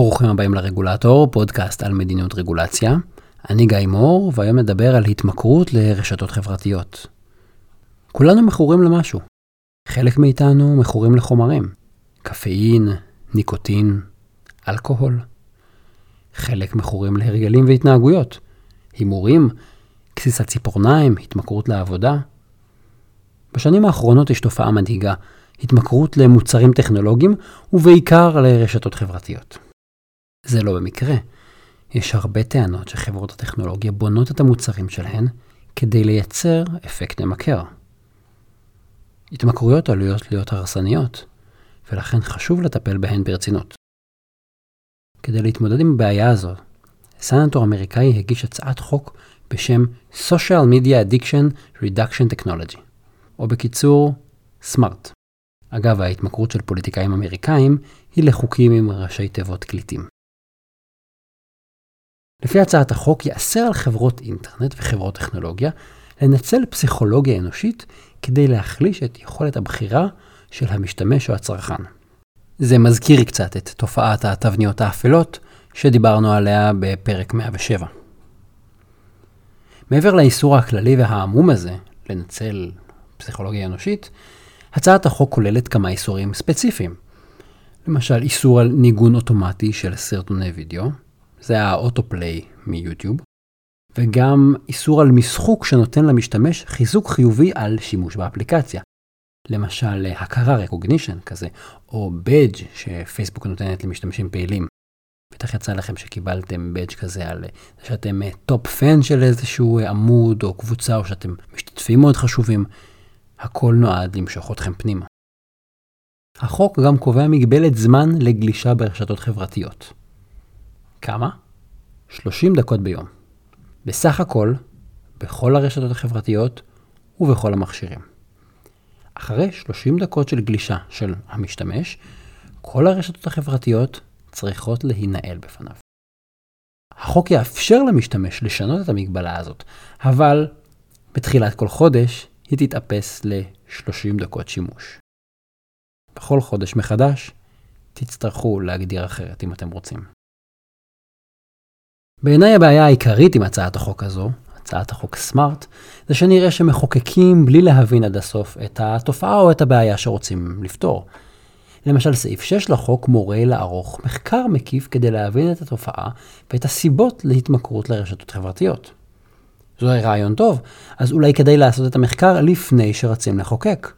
ברוכים הבאים לרגולטור, פודקאסט על מדיניות רגולציה. אני גיא מור, והיום נדבר על התמכרות לרשתות חברתיות. כולנו מכורים למשהו. חלק מאיתנו מכורים לחומרים. קפאין, ניקוטין, אלכוהול. חלק מכורים להרגלים והתנהגויות. הימורים, גסיסת ציפורניים, התמכרות לעבודה. בשנים האחרונות יש תופעה מדאיגה, התמכרות למוצרים טכנולוגיים ובעיקר לרשתות חברתיות. זה לא במקרה. יש הרבה טענות שחברות הטכנולוגיה בונות את המוצרים שלהן כדי לייצר אפקט ממכר. התמכרויות עלויות להיות הרסניות, ולכן חשוב לטפל בהן ברצינות. כדי להתמודד עם הבעיה הזו, סנטור אמריקאי הגיש הצעת חוק בשם Social Media Addiction Reduction Technology, או בקיצור, SMART. אגב, ההתמכרות של פוליטיקאים אמריקאים היא לחוקים עם ראשי תיבות קליטים. לפי הצעת החוק ייאסר על חברות אינטרנט וחברות טכנולוגיה לנצל פסיכולוגיה אנושית כדי להחליש את יכולת הבחירה של המשתמש או הצרכן. זה מזכיר קצת את תופעת התבניות האפלות שדיברנו עליה בפרק 107. מעבר לאיסור הכללי והעמום הזה לנצל פסיכולוגיה אנושית, הצעת החוק כוללת כמה איסורים ספציפיים. למשל, איסור על ניגון אוטומטי של סרטוני וידאו, זה האוטופליי מיוטיוב, וגם איסור על משחוק שנותן למשתמש חיזוק חיובי על שימוש באפליקציה. למשל, הכרה recognition כזה, או בדג' שפייסבוק נותנת למשתמשים פעילים. בטח יצא לכם שקיבלתם badge כזה על שאתם top fan של איזשהו עמוד או קבוצה, או שאתם משתתפים מאוד חשובים. הכל נועד למשוך אתכם פנימה. החוק גם קובע מגבלת זמן לגלישה ברשתות חברתיות. כמה? 30 דקות ביום. בסך הכל, בכל הרשתות החברתיות ובכל המכשירים. אחרי 30 דקות של גלישה של המשתמש, כל הרשתות החברתיות צריכות להינעל בפניו. החוק יאפשר למשתמש לשנות את המגבלה הזאת, אבל בתחילת כל חודש היא תתאפס ל-30 דקות שימוש. בכל חודש מחדש תצטרכו להגדיר אחרת אם אתם רוצים. בעיניי הבעיה העיקרית עם הצעת החוק הזו, הצעת החוק סמארט, זה שנראה שמחוקקים בלי להבין עד הסוף את התופעה או את הבעיה שרוצים לפתור. למשל, סעיף 6 לחוק מורה לערוך מחקר מקיף כדי להבין את התופעה ואת הסיבות להתמכרות לרשתות חברתיות. זה רעיון טוב, אז אולי כדאי לעשות את המחקר לפני שרצים לחוקק.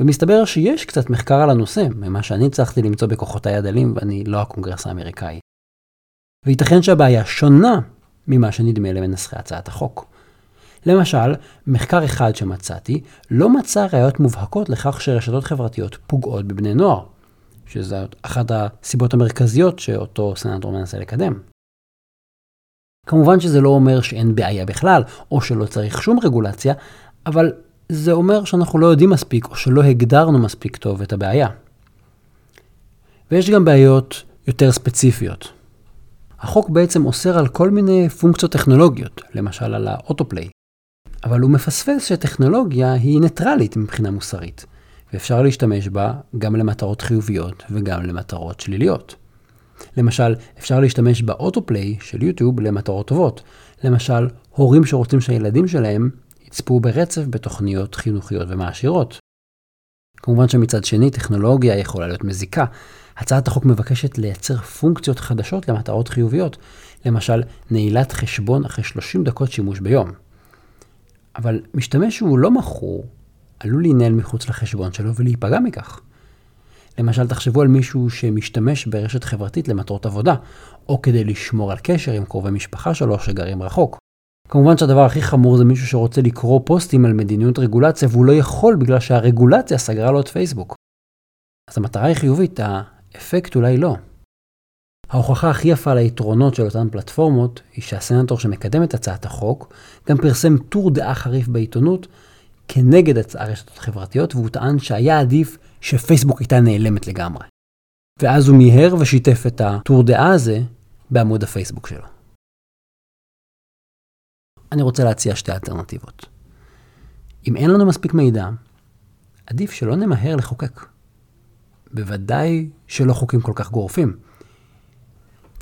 ומסתבר שיש קצת מחקר על הנושא, ממה שאני הצלחתי למצוא בכוחותיי הדלים, ואני לא הקונגרס האמריקאי. וייתכן שהבעיה שונה ממה שנדמה למנסחי הצעת החוק. למשל, מחקר אחד שמצאתי לא מצא ראיות מובהקות לכך שרשתות חברתיות פוגעות בבני נוער, שזו אחת הסיבות המרכזיות שאותו סנטור מנסה לקדם. כמובן שזה לא אומר שאין בעיה בכלל, או שלא צריך שום רגולציה, אבל זה אומר שאנחנו לא יודעים מספיק, או שלא הגדרנו מספיק טוב את הבעיה. ויש גם בעיות יותר ספציפיות. החוק בעצם אוסר על כל מיני פונקציות טכנולוגיות, למשל על האוטופליי. אבל הוא מפספס שטכנולוגיה היא ניטרלית מבחינה מוסרית, ואפשר להשתמש בה גם למטרות חיוביות וגם למטרות שליליות. למשל, אפשר להשתמש באוטופליי של יוטיוב למטרות טובות. למשל, הורים שרוצים שהילדים שלהם יצפו ברצף בתוכניות חינוכיות ומעשירות. כמובן שמצד שני, טכנולוגיה יכולה להיות מזיקה. הצעת החוק מבקשת לייצר פונקציות חדשות למטרות חיוביות, למשל, נעילת חשבון אחרי 30 דקות שימוש ביום. אבל משתמש שהוא לא מכור, עלול להינעל מחוץ לחשבון שלו ולהיפגע מכך. למשל, תחשבו על מישהו שמשתמש ברשת חברתית למטרות עבודה, או כדי לשמור על קשר עם קרובי משפחה שלו שגרים רחוק. כמובן שהדבר הכי חמור זה מישהו שרוצה לקרוא פוסטים על מדיניות רגולציה והוא לא יכול בגלל שהרגולציה סגרה לו את פייסבוק. אז המטרה היא חיובית, האפקט אולי לא. ההוכחה הכי יפה ליתרונות של אותן פלטפורמות היא שהסנטור שמקדם את הצעת החוק גם פרסם טור דעה חריף בעיתונות כנגד הרשתות החברתיות והוא טען שהיה עדיף שפייסבוק הייתה נעלמת לגמרי. ואז הוא מיהר ושיתף את הטור דעה הזה בעמוד הפייסבוק שלו. אני רוצה להציע שתי אלטרנטיבות. אם אין לנו מספיק מידע, עדיף שלא נמהר לחוקק. בוודאי שלא חוקים כל כך גורפים.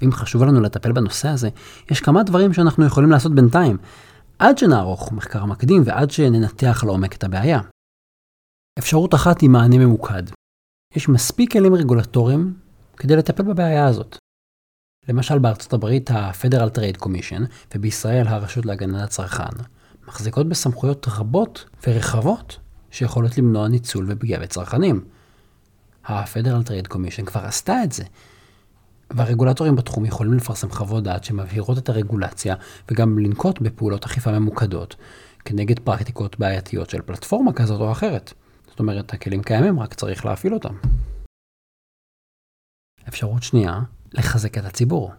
ואם חשוב לנו לטפל בנושא הזה, יש כמה דברים שאנחנו יכולים לעשות בינתיים, עד שנערוך מחקר מקדים ועד שננתח לעומק את הבעיה. אפשרות אחת היא מענה ממוקד. יש מספיק כלים רגולטוריים כדי לטפל בבעיה הזאת. למשל בארצות הברית ה-Federal Trade Commission ובישראל הרשות להגנת הצרכן מחזיקות בסמכויות רבות ורחבות שיכולות למנוע ניצול ופגיעה בצרכנים. ה-Federal Trade Commission כבר עשתה את זה. והרגולטורים בתחום יכולים לפרסם חוות דעת שמבהירות את הרגולציה וגם לנקוט בפעולות אכיפה ממוקדות כנגד פרקטיקות בעייתיות של פלטפורמה כזאת או אחרת. זאת אומרת, הכלים קיימים, רק צריך להפעיל אותם. אפשרות שנייה, לחזק את הציבור.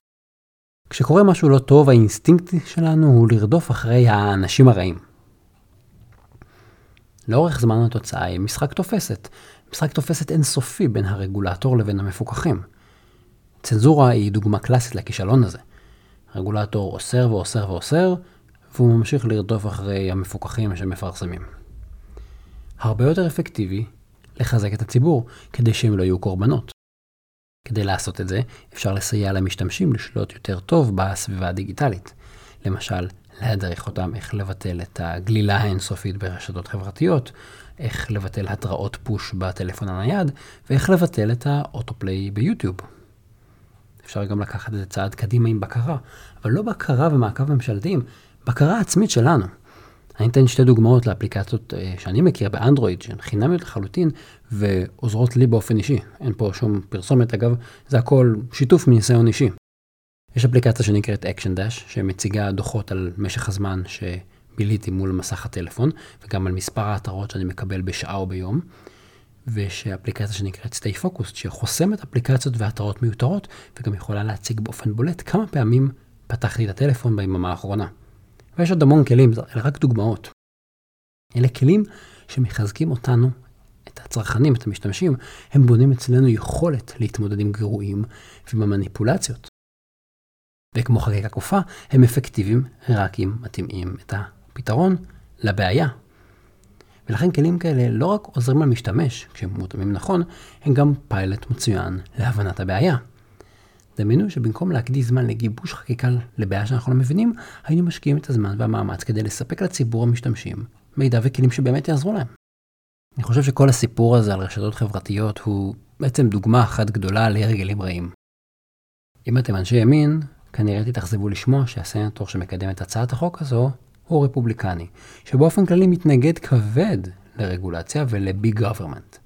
כשקורה משהו לא טוב, האינסטינקט שלנו הוא לרדוף אחרי האנשים הרעים. לאורך זמן התוצאה היא משחק תופסת. משחק תופסת אינסופי בין הרגולטור לבין המפוקחים. צנזורה היא דוגמה קלאסית לכישלון הזה. הרגולטור אוסר ואוסר ואוסר, והוא ממשיך לרדוף אחרי המפוקחים שמפרסמים. הרבה יותר אפקטיבי לחזק את הציבור, כדי שהם לא יהיו קורבנות. כדי לעשות את זה, אפשר לסייע למשתמשים לשלוט יותר טוב בסביבה הדיגיטלית. למשל, להדריך אותם איך לבטל את הגלילה האינסופית ברשתות חברתיות, איך לבטל התראות פוש בטלפון הנייד, ואיך לבטל את האוטופליי ביוטיוב. אפשר גם לקחת את זה צעד קדימה עם בקרה, אבל לא בקרה ומעקב ממשלתיים, בקרה עצמית שלנו. אני אתן שתי דוגמאות לאפליקציות אה, שאני מכיר באנדרואיד, שהן חינמיות לחלוטין, ועוזרות לי באופן אישי. אין פה שום פרסומת, אגב, זה הכל שיתוף מניסיון אישי. יש אפליקציה שנקראת Action Dash, שמציגה דוחות על משך הזמן שביליתי מול מסך הטלפון, וגם על מספר ההתראות שאני מקבל בשעה או ביום. ויש אפליקציה שנקראת Stay Focused, שחוסמת אפליקציות והתראות מיותרות, וגם יכולה להציג באופן בולט כמה פעמים פתחתי את הטלפון ביממה האחרונה. ויש עוד המון כלים, אלה רק דוגמאות. אלה כלים שמחזקים אותנו, את הצרכנים, את המשתמשים, הם בונים אצלנו יכולת להתמודד עם גירויים ועם המניפולציות. וכמו חקיקה כופה, הם אפקטיביים רק אם מתאימים את הפתרון לבעיה. ולכן כלים כאלה לא רק עוזרים למשתמש, כשהם מותאמים נכון, הם גם פיילוט מצוין להבנת הבעיה. דמיינו שבמקום להקדיש זמן לגיבוש חקיקה לבעיה שאנחנו לא מבינים, היינו משקיעים את הזמן והמאמץ כדי לספק לציבור המשתמשים מידע וכלים שבאמת יעזרו להם. אני חושב שכל הסיפור הזה על רשתות חברתיות הוא בעצם דוגמה אחת גדולה להרגלים רעים. אם אתם אנשי ימין, כנראה תתאכזבו לשמוע שהסנטור שמקדם את הצעת החוק הזו הוא רפובליקני, שבאופן כללי מתנגד כבד לרגולציה ולביג גוברמנט.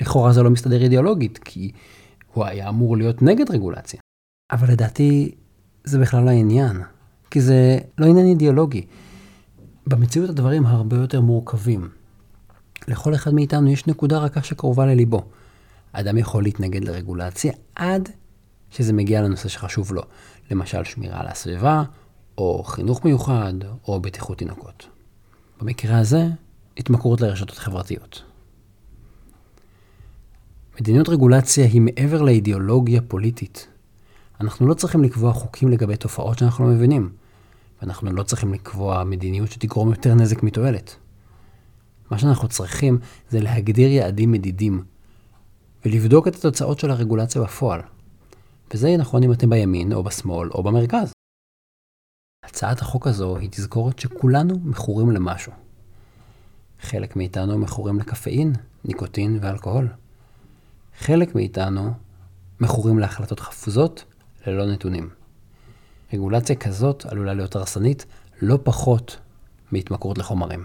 לכאורה זה לא מסתדר אידיאולוגית, כי הוא היה אמור להיות נגד רגולציה. אבל לדעתי זה בכלל לא העניין, כי זה לא עניין אידיאולוגי. במציאות הדברים הרבה יותר מורכבים. לכל אחד מאיתנו יש נקודה רכה שקרובה לליבו. אדם יכול להתנגד לרגולציה עד שזה מגיע לנושא שחשוב לו, למשל שמירה על הסביבה, או חינוך מיוחד, או בטיחות תינוקות. במקרה הזה, התמכרות לרשתות חברתיות. מדיניות רגולציה היא מעבר לאידיאולוגיה פוליטית. אנחנו לא צריכים לקבוע חוקים לגבי תופעות שאנחנו לא מבינים, ואנחנו לא צריכים לקבוע מדיניות שתגרום יותר נזק מתועלת. מה שאנחנו צריכים זה להגדיר יעדים מדידים, ולבדוק את התוצאות של הרגולציה בפועל. וזה יהיה נכון אם אתם בימין, או בשמאל, או במרכז. הצעת החוק הזו היא תזכורת שכולנו מכורים למשהו. חלק מאיתנו מכורים לקפאין, ניקוטין ואלכוהול. חלק מאיתנו מכורים להחלטות חפוזות ללא נתונים. רגולציה כזאת עלולה להיות הרסנית לא פחות מהתמכרות לחומרים.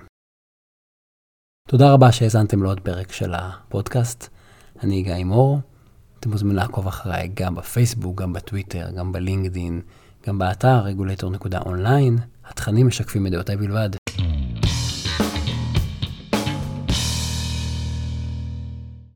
תודה רבה שהאזנתם לעוד פרק של הפודקאסט. אני גיא מור. אתם מוזמנים לעקוב אחריי גם בפייסבוק, גם בטוויטר, גם בלינקדין, גם באתר רגולטור.אונליין. התכנים משקפים את דעותיי בלבד.